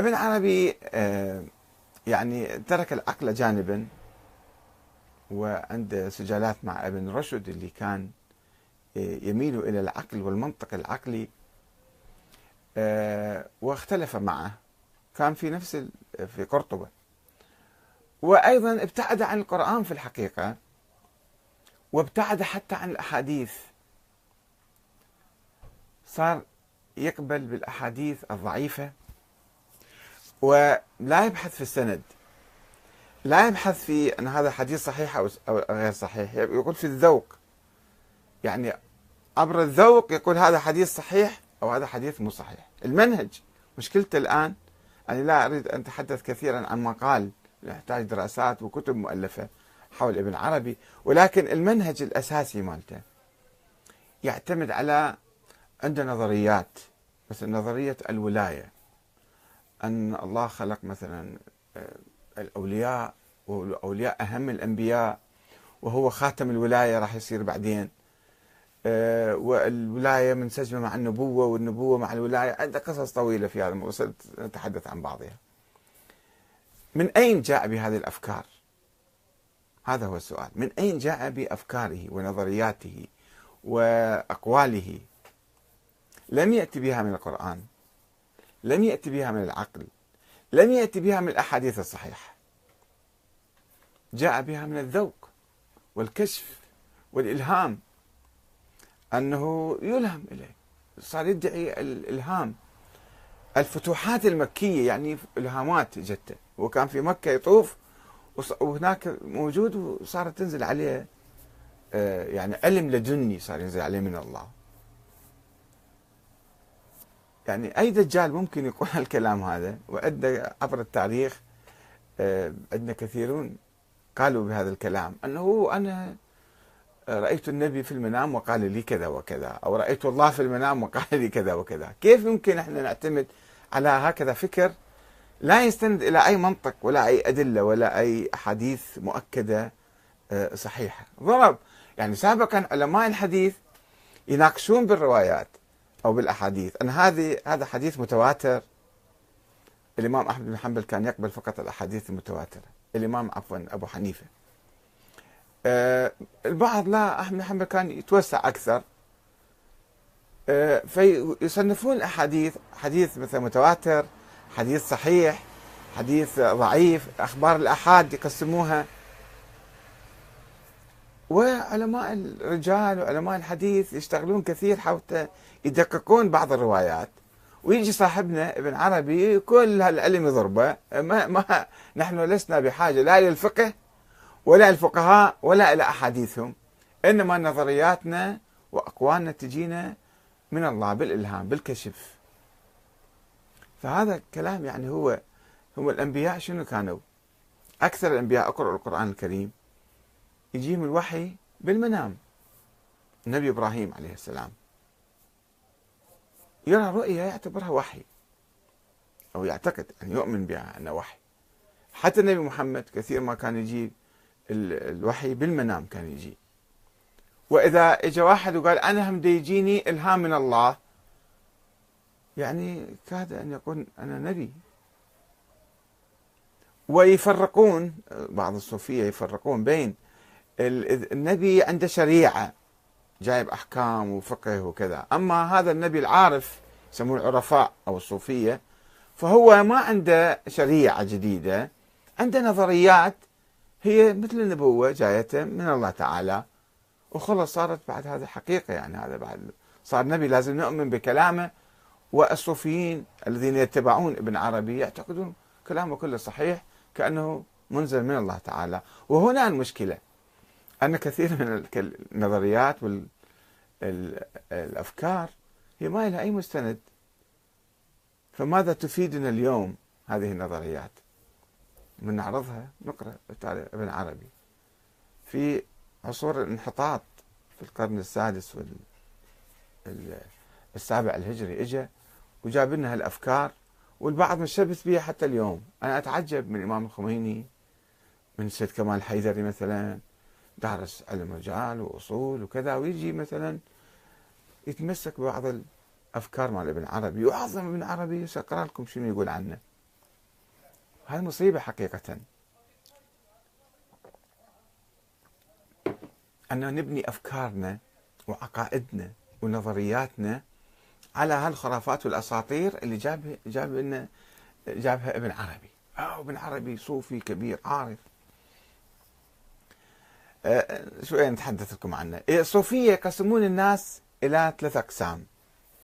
ابن عربي آه، يعني ترك العقل جانبا وعنده سجالات مع ابن رشد اللي كان آه، يميل إلى العقل والمنطق العقلي آه، واختلف معه. كان في نفس في قرطبة. وأيضا ابتعد عن القرآن في الحقيقة وابتعد حتى عن الأحاديث. صار يقبل بالأحاديث الضعيفة. ولا يبحث في السند. لا يبحث في أن هذا حديث صحيح أو غير صحيح. يقول في الذوق. يعني عبر الذوق يقول هذا حديث صحيح أو هذا حديث مو صحيح. المنهج. مشكلته الآن أنا لا أريد أن أتحدث كثيرا عن مقال يحتاج دراسات وكتب مؤلفة حول ابن عربي ولكن المنهج الأساسي مالته يعتمد على عنده نظريات مثل نظرية الولاية. أن الله خلق مثلا آه، الأولياء والاولياء أهم الأنبياء وهو خاتم الولاية راح يصير بعدين آه، والولاية منسجمة مع النبوة والنبوة مع الولاية عنده قصص طويلة في هذا الموضوع نتحدث عن بعضها. من أين جاء بهذه الأفكار؟ هذا هو السؤال، من أين جاء بأفكاره ونظرياته وأقواله؟ لم يأتي بها من القرآن لم يأتي بها من العقل لم يأتي بها من الأحاديث الصحيحة. جاء بها من الذوق والكشف والإلهام. أنه يلهم إليه صار يدعي الإلهام. الفتوحات المكية يعني إلهامات جتة. وكان في مكة يطوف وهناك موجود وصارت تنزل عليه آه، يعني علم لدني صار ينزل عليه من الله. يعني أي دجال ممكن يقول الكلام هذا؟ وعندنا عبر التاريخ آه، عندنا كثيرون قالوا بهذا الكلام أنه أنا رأيت النبي في المنام وقال لي كذا وكذا أو رأيت الله في المنام وقال لي كذا وكذا. كيف يمكن إحنا نعتمد على هكذا فكر لا يستند إلى أي منطق ولا أي أدلة ولا أي أحاديث مؤكدة آه، صحيحة؟ ضرب يعني سابقا علماء الحديث يناقشون بالروايات أو بالأحاديث. أن هذه هذا حديث متواتر. الإمام أحمد بن حنبل كان يقبل فقط الأحاديث المتواترة. الإمام عفوا أبو حنيفة. أه البعض لا أحمد بن حنبل كان يتوسع أكثر. أه فيصنفون الأحاديث حديث مثلا متواتر حديث صحيح حديث ضعيف أخبار الأحاد يقسموها. وعلماء الرجال وعلماء الحديث يشتغلون كثير حتى يدققون بعض الروايات. ويجي صاحبنا ابن عربي كل هالعلم يضربه. ما, ما نحن لسنا بحاجة لا للفقه ولا الفقهاء ولا إلى أحاديثهم. إنما نظرياتنا وأقوالنا تجينا من الله بالإلهام بالكشف. فهذا الكلام يعني هو هم الأنبياء شنو كانوا؟ أكثر الأنبياء أقرأوا القرآن الكريم. يجيهم الوحي بالمنام. النبي إبراهيم عليه السلام. يرى رؤيا يعتبرها وحي. أو يعتقد أن يؤمن بها أنها وحي. حتى النبي محمد كثير ما كان يجي الوحي بالمنام كان يجي. وإذا إجا واحد وقال أنا هم يجيني إلهام من الله يعني كاد أن يقول أنا نبي. ويفرقون بعض الصوفية يفرقون بين النبي عنده شريعة جايب أحكام وفقه وكذا. أما هذا النبي العارف يسموه العرفاء أو الصوفية فهو ما عنده شريعة جديدة عنده نظريات هي مثل النبوة جايته من الله تعالى. وخلص صارت بعد هذا حقيقة يعني هذا بعد صار نبي لازم نؤمن بكلامه. والصوفيين الذين يتبعون ابن عربي يعتقدون كلامه كله صحيح كأنه منزل من الله تعالى. وهنا المشكلة. أن كثير من النظريات والأفكار هي ما لها أي مستند. فماذا تفيدنا اليوم هذه النظريات؟ من نعرضها نقرأ ابن عربي في عصور الانحطاط في القرن السادس والسابع الهجري اجى وجاب لنا هالأفكار والبعض مشبث بها حتى اليوم. أنا أتعجب من الامام الخميني من سيد كمال الحيدري مثلا دارس علم رجال وأصول وكذا ويجي مثلا يتمسك ببعض الأفكار مال ابن عربي يعظم ابن عربي ساقرا لكم شنو يقول عنه؟ هذه مصيبة حقيقة. أنه نبني أفكارنا وعقائدنا ونظرياتنا على هالخرافات والأساطير اللي جاب جاب لنا جابها ابن عربي. أو ابن عربي صوفي كبير عارف. أه شوية نتحدث لكم عنه. الصوفية يقسمون الناس إلى ثلاث أقسام.